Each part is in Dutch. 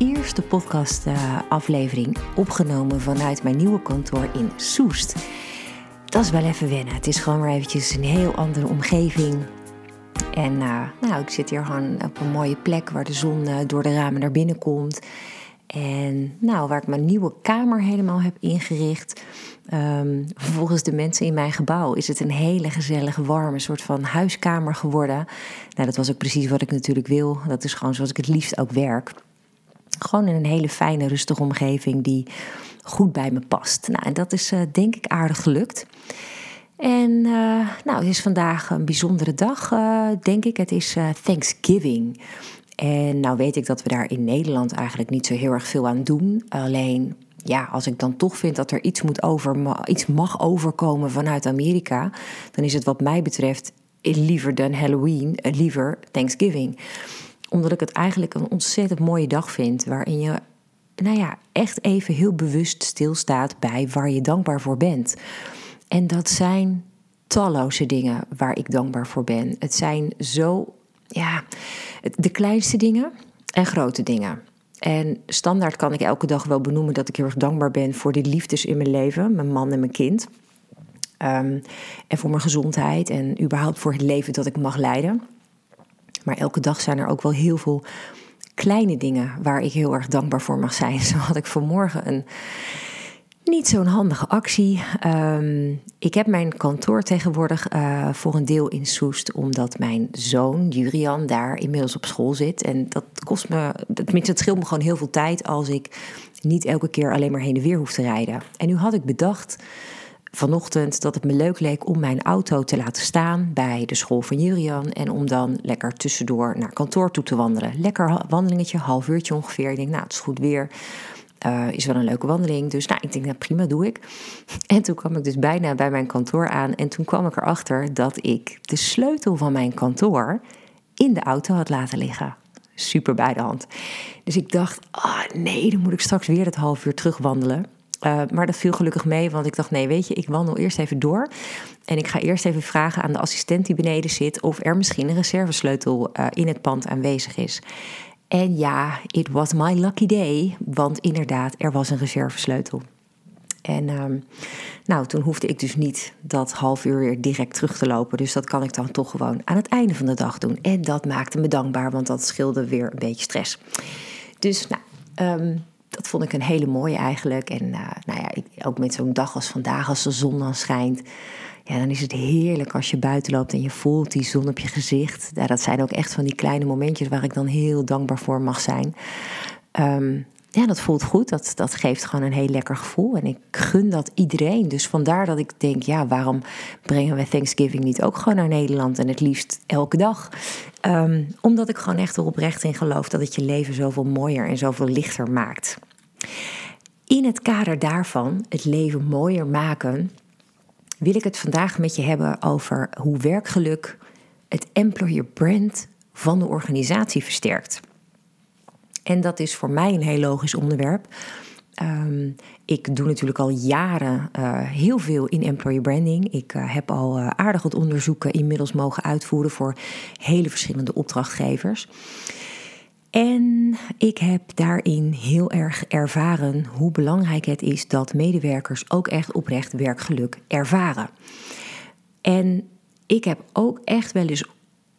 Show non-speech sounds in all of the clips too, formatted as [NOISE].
eerste podcast-aflevering uh, opgenomen vanuit mijn nieuwe kantoor in Soest. Dat is wel even wennen. Het is gewoon weer eventjes een heel andere omgeving. En uh, nou, ik zit hier gewoon op een mooie plek waar de zon door de ramen naar binnen komt. En nou, waar ik mijn nieuwe kamer helemaal heb ingericht. Um, volgens de mensen in mijn gebouw is het een hele gezellige, warme soort van huiskamer geworden. Nou, dat was ook precies wat ik natuurlijk wil. Dat is gewoon zoals ik het liefst ook werk. Gewoon in een hele fijne, rustige omgeving die goed bij me past. Nou, en dat is uh, denk ik aardig gelukt. En uh, nou, het is vandaag een bijzondere dag, uh, denk ik. Het is Thanksgiving. En nou weet ik dat we daar in Nederland eigenlijk niet zo heel erg veel aan doen. Alleen ja, als ik dan toch vind dat er iets, moet over, iets mag overkomen vanuit Amerika, dan is het wat mij betreft liever dan Halloween, eh, liever Thanksgiving. Omdat ik het eigenlijk een ontzettend mooie dag vind, waarin je, nou ja, echt even heel bewust stilstaat bij waar je dankbaar voor bent. En dat zijn talloze dingen waar ik dankbaar voor ben. Het zijn zo, ja, de kleinste dingen en grote dingen. En standaard kan ik elke dag wel benoemen dat ik heel erg dankbaar ben voor de liefdes in mijn leven, mijn man en mijn kind. Um, en voor mijn gezondheid en überhaupt voor het leven dat ik mag leiden. Maar elke dag zijn er ook wel heel veel kleine dingen waar ik heel erg dankbaar voor mag zijn. [LAUGHS] Zo had ik vanmorgen een niet zo'n handige actie. Um, ik heb mijn kantoor tegenwoordig uh, voor een deel in Soest, omdat mijn zoon Jurian daar inmiddels op school zit. En dat kost me, tenminste, het scheelt me gewoon heel veel tijd als ik niet elke keer alleen maar heen en weer hoef te rijden. En nu had ik bedacht vanochtend dat het me leuk leek om mijn auto te laten staan bij de school van Jurian. En om dan lekker tussendoor naar kantoor toe te wandelen. Lekker wandelingetje, half uurtje ongeveer. Ik denk, nou, het is goed weer. Uh, is wel een leuke wandeling. Dus nou, ik denk, nou prima, doe ik. [LAUGHS] En toen kwam ik dus bijna bij mijn kantoor aan. En toen kwam ik erachter dat ik de sleutel van mijn kantoor in de auto had laten liggen. Super bij de hand. Dus ik dacht, oh nee, dan moet ik straks weer dat half uur terug wandelen. Uh, maar dat viel gelukkig mee, want ik dacht: nee, weet je, ik wandel eerst even door. En ik ga eerst even vragen aan de assistent die beneden zit of er misschien een reservesleutel uh, in het pand aanwezig is. En ja, it was my lucky day, want inderdaad, er was een reservesleutel. En um, nou, toen hoefde ik dus niet dat half uur weer direct terug te lopen. Dus dat kan ik dan toch gewoon aan het einde van de dag doen. En dat maakte me dankbaar, want dat scheelde weer een beetje stress. Dus nou, um, dat vond ik een hele mooie eigenlijk. En uh, nou ja, ook met zo'n dag als vandaag, als de zon dan schijnt ja, dan is het heerlijk als je buiten loopt en je voelt die zon op je gezicht. Ja, dat zijn ook echt van die kleine momentjes waar ik dan heel dankbaar voor mag zijn. Um, ja, dat voelt goed. Dat, dat geeft gewoon een heel lekker gevoel. En ik gun dat iedereen. Dus vandaar dat ik denk, ja, waarom brengen we Thanksgiving niet ook gewoon naar Nederland? En het liefst elke dag. Um, omdat ik gewoon echt oprecht in geloof dat het je leven zoveel mooier en zoveel lichter maakt. In het kader daarvan, het leven mooier maken, wil ik het vandaag met je hebben over hoe werkgeluk het employer brand van de organisatie versterkt. En dat is voor mij een heel logisch onderwerp. Um, ik doe natuurlijk al jaren uh, heel veel in employer branding. Ik uh, heb al uh, aardig wat onderzoeken inmiddels mogen uitvoeren voor hele verschillende opdrachtgevers. En ik heb daarin heel erg ervaren hoe belangrijk het is dat medewerkers ook echt oprecht werkgeluk ervaren. En ik heb ook echt wel eens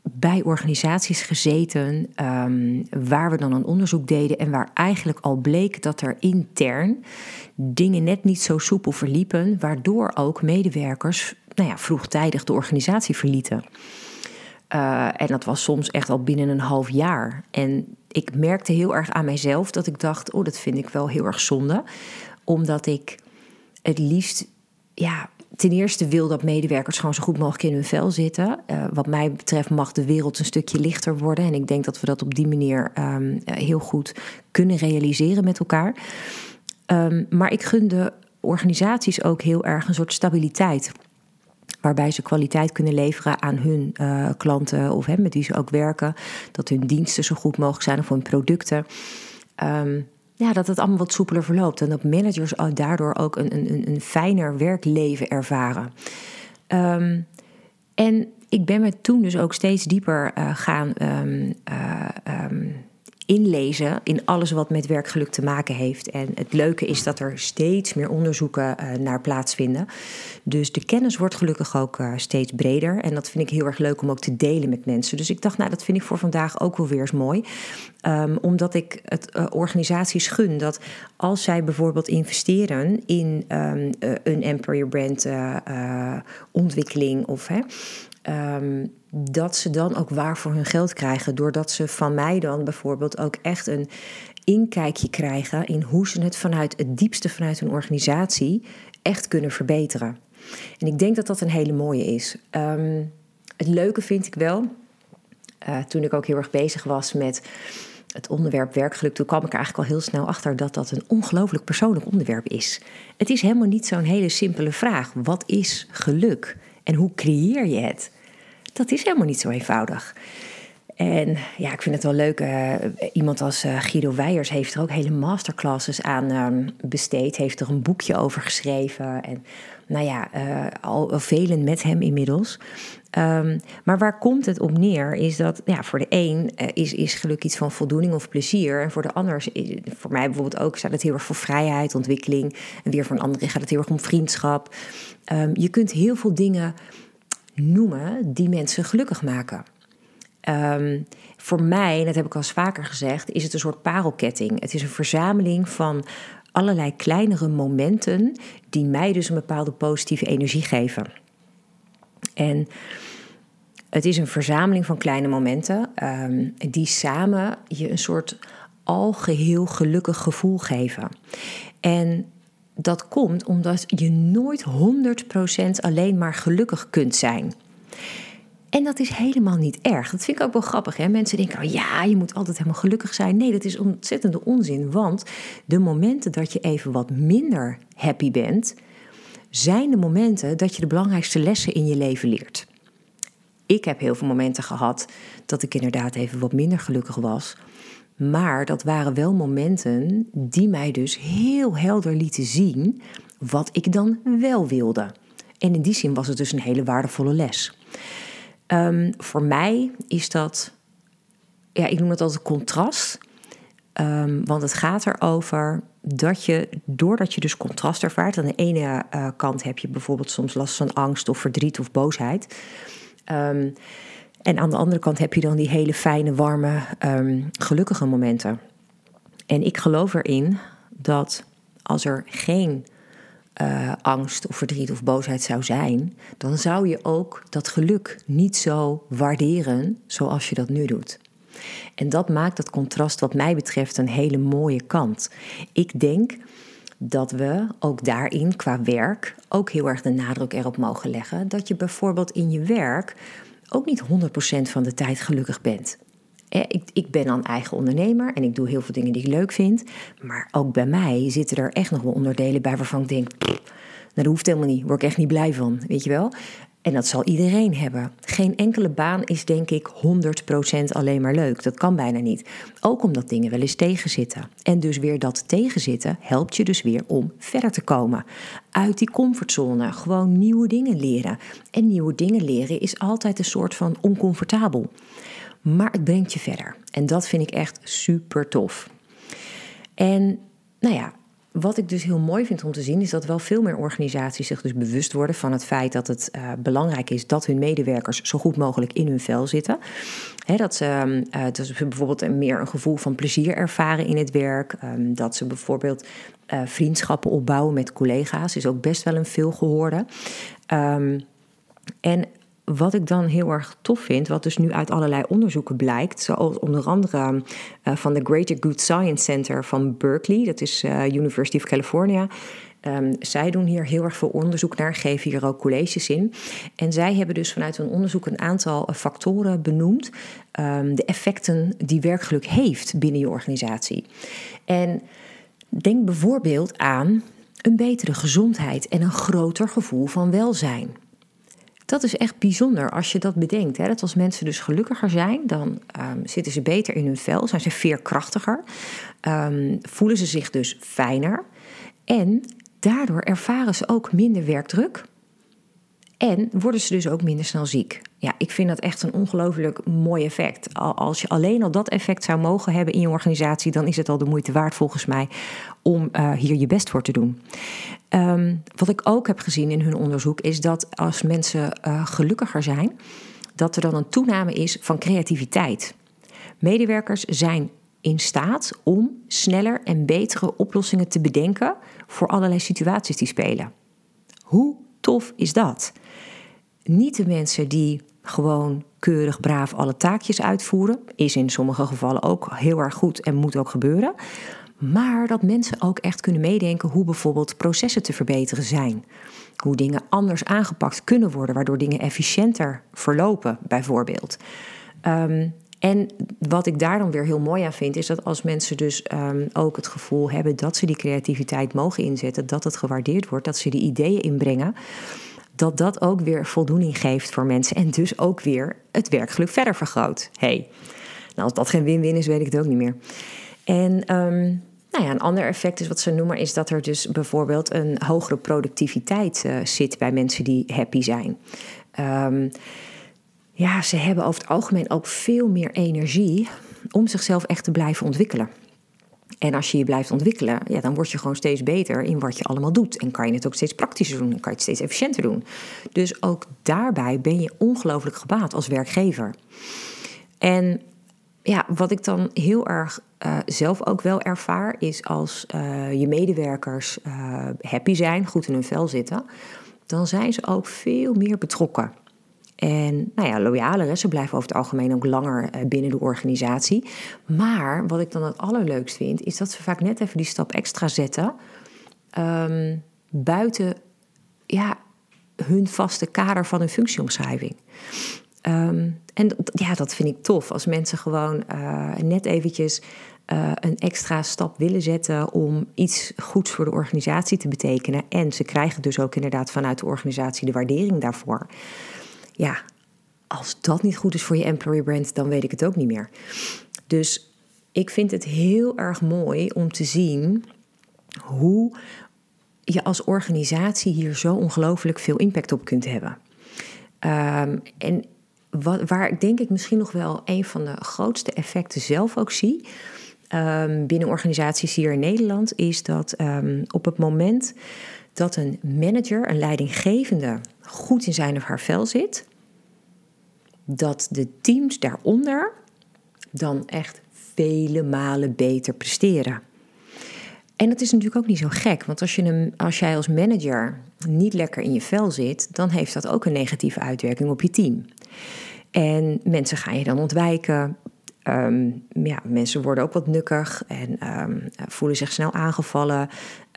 bij organisaties gezeten um, waar we dan een onderzoek deden en waar eigenlijk al bleek dat er intern dingen net niet zo soepel verliepen, waardoor ook medewerkers nou ja, vroegtijdig de organisatie verlieten. Uh, en dat was soms echt al binnen een half jaar. En ik merkte heel erg aan mijzelf dat ik dacht: oh, dat vind ik wel heel erg zonde. Omdat ik het liefst, ja, ten eerste wil dat medewerkers gewoon zo goed mogelijk in hun vel zitten. Uh, wat mij betreft mag de wereld een stukje lichter worden. En ik denk dat we dat op die manier um, heel goed kunnen realiseren met elkaar. Ehm, maar ik gun de organisaties ook heel erg een soort stabiliteit. Waarbij ze kwaliteit kunnen leveren aan hun uh, klanten of hè, met wie ze ook werken. Dat hun diensten zo goed mogelijk zijn of hun producten. Um, ja, dat het allemaal wat soepeler verloopt. En dat managers daardoor ook een, een, een fijner werkleven ervaren. Um, en ik ben me toen dus ook steeds dieper uh, gaan um, uh, um, inlezen in alles wat met werkgeluk te maken heeft. En het leuke is dat er steeds meer onderzoeken uh, naar plaatsvinden. Dus de kennis wordt gelukkig ook uh, steeds breder. En dat vind ik heel erg leuk om ook te delen met mensen. Dus ik dacht, nou, dat vind ik voor vandaag ook wel weer eens mooi. Um, omdat ik het uh, organisaties gun dat als zij bijvoorbeeld investeren in um, een employer brand ontwikkeling of hè, um, dat ze dan ook waar voor hun geld krijgen. Doordat ze van mij dan bijvoorbeeld ook echt een inkijkje krijgen in hoe ze het vanuit het diepste vanuit hun organisatie echt kunnen verbeteren. En ik denk dat dat een hele mooie is. Um, het leuke vind ik wel, uh, toen ik ook heel erg bezig was met het onderwerp werkgeluk, toen kwam ik eigenlijk al heel snel achter dat dat een ongelooflijk persoonlijk onderwerp is. Het is helemaal niet zo'n hele simpele vraag. Wat is geluk? En hoe creëer je het? Dat is helemaal niet zo eenvoudig. En ja, ik vind het wel leuk. Uh, iemand als uh, Guido Weijers heeft er ook hele masterclasses aan um, besteed. Heeft er een boekje over geschreven. En nou ja, uh, al velen met hem inmiddels. Um, maar waar komt het op neer? Is dat ja, voor de een is, is geluk iets van voldoening of plezier. En voor de ander, voor mij bijvoorbeeld ook, staat het heel erg voor vrijheid, ontwikkeling. En weer voor een andere gaat het heel erg om vriendschap. Um, je kunt heel veel dingen noemen die mensen gelukkig maken. Um, voor mij, en dat heb ik al eens vaker gezegd, is het een soort parelketting. Het is een verzameling van allerlei kleinere momenten die mij dus een bepaalde positieve energie geven. En het is een verzameling van kleine momenten um, die samen je een soort algeheel gelukkig gevoel geven. En dat komt omdat je nooit 100% alleen maar gelukkig kunt zijn. En dat is helemaal niet erg. Dat vind ik ook wel grappig. Hè? Mensen denken, oh ja, je moet altijd helemaal gelukkig zijn. Nee, dat is ontzettende onzin. Want de momenten dat je even wat minder happy bent, zijn de momenten dat je de belangrijkste lessen in je leven leert. Ik heb heel veel momenten gehad dat ik inderdaad even wat minder gelukkig was. Maar dat waren wel momenten die mij dus heel helder lieten zien wat ik dan wel wilde. En in die zin was het dus een hele waardevolle les. Um, voor mij is dat, ja, ik noem het altijd contrast. Um, want het gaat erover dat je, doordat je dus contrast ervaart, aan de ene uh, kant heb je bijvoorbeeld soms last van angst of verdriet of boosheid. Um, en aan de andere kant heb je dan die hele fijne, warme, um, gelukkige momenten. En ik geloof erin dat als er geen uh, angst of verdriet of boosheid zou zijn, dan zou je ook dat geluk niet zo waarderen zoals je dat nu doet. En dat maakt dat contrast, wat mij betreft, een hele mooie kant. Ik denk dat we ook daarin qua werk ook heel erg de nadruk erop mogen leggen dat je bijvoorbeeld in je werk ook niet 100% van de tijd gelukkig bent. Ik, ben dan eigen ondernemer en ik doe heel veel dingen die ik leuk vind. Maar ook bij mij zitten er echt nog wel onderdelen bij waarvan ik denk: nou, dat hoeft helemaal niet, word ik echt niet blij van. Weet je wel? En dat zal iedereen hebben. Geen enkele baan is denk ik 100% alleen maar leuk. Dat kan bijna niet. Ook omdat dingen wel eens tegenzitten. En dus weer dat tegenzitten helpt je dus weer om verder te komen. Uit die comfortzone. Gewoon nieuwe dingen leren. En nieuwe dingen leren is altijd een soort van oncomfortabel. Maar het brengt je verder. En dat vind ik echt super tof. En nou ja, wat ik dus heel mooi vind om te zien, is dat wel veel meer organisaties zich dus bewust worden van het feit dat het uh, belangrijk is dat hun medewerkers zo goed mogelijk in hun vel zitten. dat, ze, uh, dat ze bijvoorbeeld meer een gevoel van plezier ervaren in het werk. Um, dat ze bijvoorbeeld uh, vriendschappen opbouwen met collega's, is ook best wel een veel gehoorde. Um, en wat ik dan heel erg tof vind, wat dus nu uit allerlei onderzoeken blijkt, zoals onder andere uh, van de Greater Good Science Center van Berkeley, dat is uh, University of California. Um, zij doen hier heel erg veel onderzoek naar, geven hier ook colleges in. En zij hebben dus vanuit hun onderzoek een aantal uh, factoren benoemd, um, de effecten die werkgeluk heeft binnen je organisatie. En Denk bijvoorbeeld aan een betere gezondheid en een groter gevoel van welzijn. Dat is echt bijzonder als je dat bedenkt. Hè? Dat als mensen dus gelukkiger zijn, dan ehm, zitten ze beter in hun vel, zijn ze veerkrachtiger, um, voelen ze zich dus fijner. En daardoor ervaren ze ook minder werkdruk. En worden ze dus ook minder snel ziek. Ja, ik vind dat echt een ongelooflijk mooi effect. Als je alleen al dat effect zou mogen hebben in je organisatie, dan is het al de moeite waard volgens mij om uh, hier je best voor te doen. Um, wat ik ook heb gezien in hun onderzoek is dat als mensen uh, gelukkiger zijn, dat er dan een toename is van creativiteit. Medewerkers zijn in staat om sneller en betere oplossingen te bedenken voor allerlei situaties die spelen. Hoe tof is dat? Niet de mensen die gewoon keurig braaf alle taakjes uitvoeren, is in sommige gevallen ook heel erg goed en moet ook gebeuren. Maar dat mensen ook echt kunnen meedenken hoe bijvoorbeeld processen te verbeteren zijn. Hoe dingen anders aangepakt kunnen worden, waardoor dingen efficiënter verlopen, bijvoorbeeld. Um, en wat ik daar dan weer heel mooi aan vind, is dat als mensen dus um, ook het gevoel hebben dat ze die creativiteit mogen inzetten, dat het gewaardeerd wordt, dat ze die ideeën inbrengen, dat dat ook weer voldoening geeft voor mensen en dus ook weer het werkgeluk verder vergroot. hey, nou als dat geen win-win is, weet ik het ook niet meer. En um, nou ja, een ander effect is wat ze noemen, is dat er dus bijvoorbeeld een hogere productiviteit uh, zit bij mensen die happy zijn. Um, ja, ze hebben over het algemeen ook veel meer energie om zichzelf echt te blijven ontwikkelen. En als je je blijft ontwikkelen, ja, dan word je gewoon steeds beter in wat je allemaal doet. En kan je het ook steeds praktischer doen, en kan je het steeds efficiënter doen. Dus ook daarbij ben je ongelooflijk gebaat als werkgever. En ja, wat ik dan heel erg uh, zelf ook wel ervaar, is als uh, je medewerkers uh, happy zijn, goed in hun vel zitten, dan zijn ze ook veel meer betrokken. En nou ja, loyaler, ze blijven over het algemeen ook langer eh, binnen de organisatie. Maar wat ik dan het allerleukst vind, is dat ze vaak net even die stap extra zetten. Um, buiten ja, hun vaste kader van hun functieomschrijving. Um, en ja, dat vind ik tof. Als mensen gewoon uh, net eventjes uh, een extra stap willen zetten om iets goeds voor de organisatie te betekenen. En ze krijgen dus ook inderdaad vanuit de organisatie de waardering daarvoor ja, als dat niet goed is voor je employer brand, dan weet ik het ook niet meer. Dus ik vind het heel erg mooi om te zien hoe je als organisatie hier zo ongelooflijk veel impact op kunt hebben. Um, en waar ik denk ik misschien nog wel een van de grootste effecten zelf ook zie. Um, binnen organisaties hier in Nederland is dat um, op het moment dat een manager, een leidinggevende, goed in zijn of haar vel zit, dat de teams daaronder dan echt vele malen beter presteren. En dat is natuurlijk ook niet zo gek, want als, je een, als jij als manager niet lekker in je vel zit, dan heeft dat ook een negatieve uitwerking op je team. En mensen gaan je dan ontwijken. Um, ja, mensen worden ook wat nukkig en um, voelen zich snel aangevallen,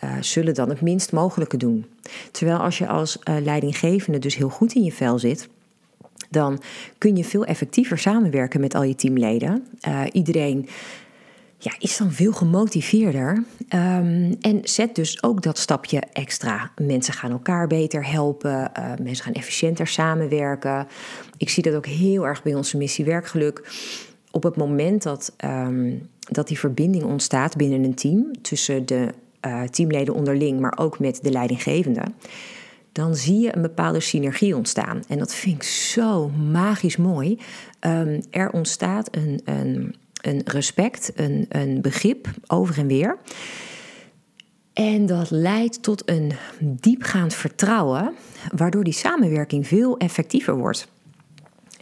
uh, zullen dan het minst mogelijke doen. Terwijl als je als uh, leidinggevende dus heel goed in je vel zit, dan kun je veel effectiever samenwerken met al je teamleden. Uh, iedereen ja, is dan veel gemotiveerder. Um, en zet dus ook dat stapje extra. Mensen gaan elkaar beter helpen. Mensen gaan efficiënter samenwerken. Ik zie dat ook heel erg bij onze missie werkgeluk. Op het moment dat, um, dat die verbinding ontstaat binnen een team tussen de uh, teamleden onderling, maar ook met de leidinggevende dan zie je een bepaalde synergie ontstaan. En dat vind ik zo magisch mooi. Um, er ontstaat een, een, een respect, een, een begrip over en weer. En dat leidt tot een diepgaand vertrouwen, waardoor die samenwerking veel effectiever wordt.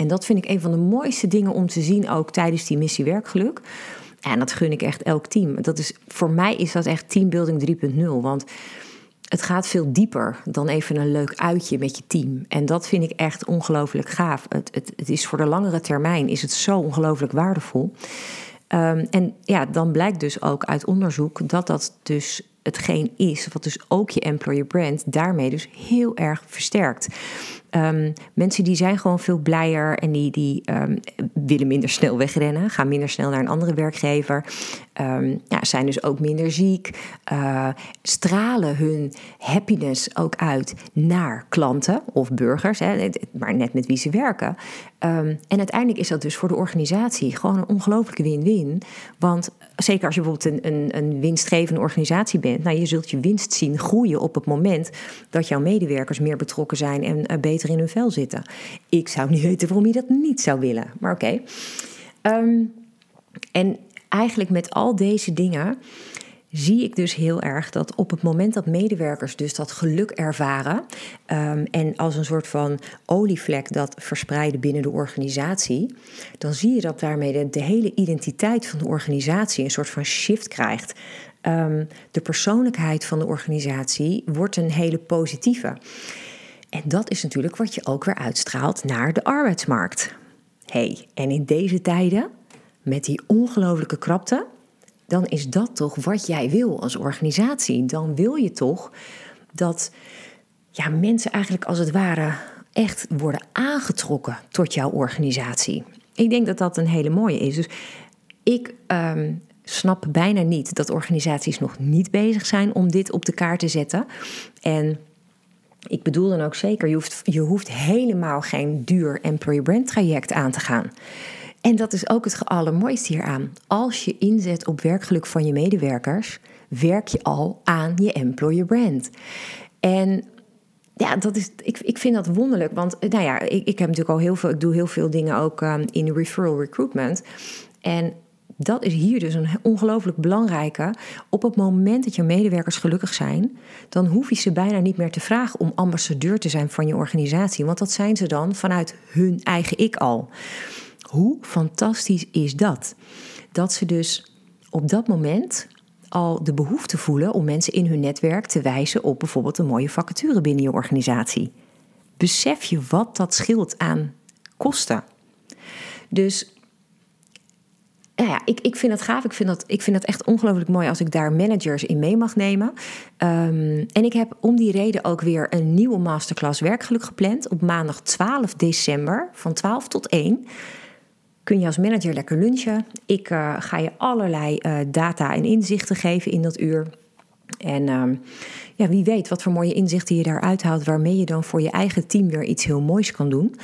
En dat vind ik een van de mooiste dingen om te zien ook tijdens die missie werkgeluk. En dat gun ik echt elk team. Dat is, voor mij is dat echt teambuilding 3.0. Want het gaat veel dieper dan even een leuk uitje met je team. En dat vind ik echt ongelooflijk gaaf. Het, het, het is voor de langere termijn is het zo ongelooflijk waardevol. Um, en ja, dan blijkt dus ook uit onderzoek dat dat dus hetgeen is, wat dus ook je employer brand daarmee dus heel erg versterkt. Um, mensen die zijn gewoon veel blijer en die, die um, willen minder snel wegrennen, gaan minder snel naar een andere werkgever, um, ja, zijn dus ook minder ziek, uh, stralen hun happiness ook uit naar klanten of burgers, hè, maar net met wie ze werken. en uiteindelijk is dat dus voor de organisatie gewoon een ongelooflijke win-win. Want zeker als je bijvoorbeeld een, een, een winstgevende organisatie bent, nou, je zult je winst zien groeien op het moment dat jouw medewerkers meer betrokken zijn en uh, in hun vel zitten. Ik zou niet weten waarom je dat niet zou willen, maar oké. Um, en eigenlijk met al deze dingen zie ik dus heel erg dat op het moment dat medewerkers dus dat geluk ervaren um, en als een soort van olievlek dat verspreiden binnen de organisatie, dan zie je dat daarmee de, hele identiteit van de organisatie een soort van shift krijgt. Um, de persoonlijkheid van de organisatie wordt een hele positieve. En dat is natuurlijk wat je ook weer uitstraalt naar de arbeidsmarkt. hey, en in deze tijden, met die ongelooflijke krapte, dan is dat toch wat jij wil als organisatie. Dan wil je toch dat ja, mensen eigenlijk als het ware echt worden aangetrokken tot jouw organisatie. Ik denk dat dat een hele mooie is. Dus ik um, snap bijna niet dat organisaties nog niet bezig zijn om dit op de kaart te zetten. En ik bedoel dan ook zeker, je hoeft, je hoeft helemaal geen duur employer brand traject aan te gaan. En dat is ook het allermooiste hieraan. Als je inzet op werkgeluk van je medewerkers, werk je al aan je employer brand. En ja, dat is, ik, ik vind dat wonderlijk. Want nou ja, ik, ik heb natuurlijk al heel veel, ik doe heel veel dingen ook um, in referral recruitment. En dat is hier dus een ongelooflijk belangrijke. Op het moment dat je medewerkers gelukkig zijn, dan hoef je ze bijna niet meer te vragen om ambassadeur te zijn van je organisatie. Want dat zijn ze dan vanuit hun eigen ik al. Hoe fantastisch is dat? Dat ze dus op dat moment al de behoefte voelen om mensen in hun netwerk te wijzen op bijvoorbeeld een mooie vacature binnen je organisatie. Besef je wat dat scheelt aan kosten? Dus nou ja, ik, ik vind het gaaf. Ik vind dat, ik vind dat echt ongelooflijk mooi als ik daar managers in mee mag nemen. Um, en ik heb om die reden ook weer een nieuwe masterclass werkgeluk gepland op maandag 12 december van 12 tot 1 kun je als manager lekker lunchen. Ik uh, ga je allerlei uh, data en inzichten geven in dat uur. En uh, ja, wie weet wat voor mooie inzichten je daaruit haalt, waarmee je dan voor je eigen team weer iets heel moois kan doen.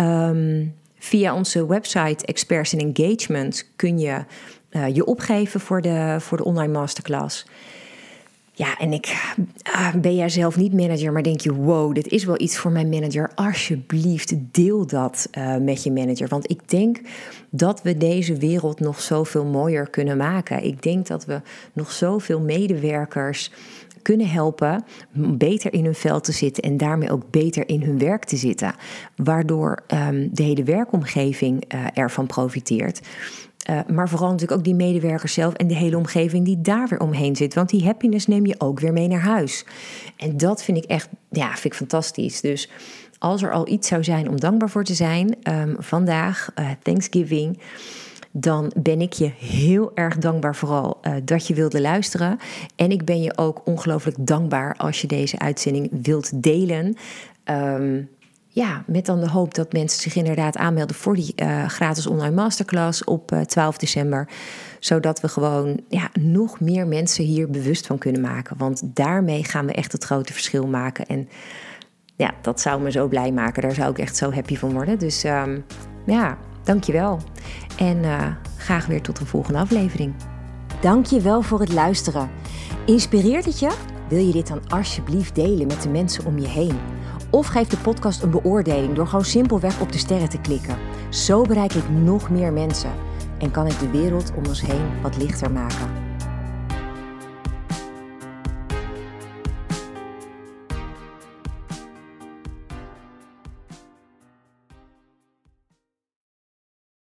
Um, via onze website Experts in Engagement kun je uh, je opgeven voor de, voor de online masterclass. Ja, en ik uh, ben jij zelf niet manager, maar denk je: wow, dit is wel iets voor mijn manager. Alsjeblieft, deel dat uh, met je manager. Want ik denk dat we deze wereld nog zoveel mooier kunnen maken. Ik denk dat we nog zoveel medewerkers kunnen helpen beter in hun vel te zitten en daarmee ook beter in hun werk te zitten. Waardoor um, de hele werkomgeving uh, ervan profiteert. Uh, maar vooral natuurlijk ook die medewerkers zelf en de hele omgeving die daar weer omheen zit. Want die happiness neem je ook weer mee naar huis. En dat vind ik echt, ja, vind ik fantastisch. Dus als er al iets zou zijn om dankbaar voor te zijn, um, vandaag, uh, Thanksgiving, dan ben ik je heel erg dankbaar vooral uh, dat je wilde luisteren. En ik ben je ook ongelooflijk dankbaar als je deze uitzending wilt delen. Um, ja, met dan de hoop dat mensen zich inderdaad aanmelden voor die uh, gratis online masterclass op uh, 12 december. Zodat we gewoon ja, nog meer mensen hier bewust van kunnen maken. Want daarmee gaan we echt het grote verschil maken. En ja, dat zou me zo blij maken. Daar zou ik echt zo happy van worden. Dus um, ja, dankjewel. En uh, graag weer tot de volgende aflevering. Dankjewel voor het luisteren. Inspireert het je? Wil je dit dan alsjeblieft delen met de mensen om je heen? Of geef de podcast een beoordeling door gewoon simpelweg op de sterren te klikken. Zo bereik ik nog meer mensen en kan ik de wereld om ons heen wat lichter maken.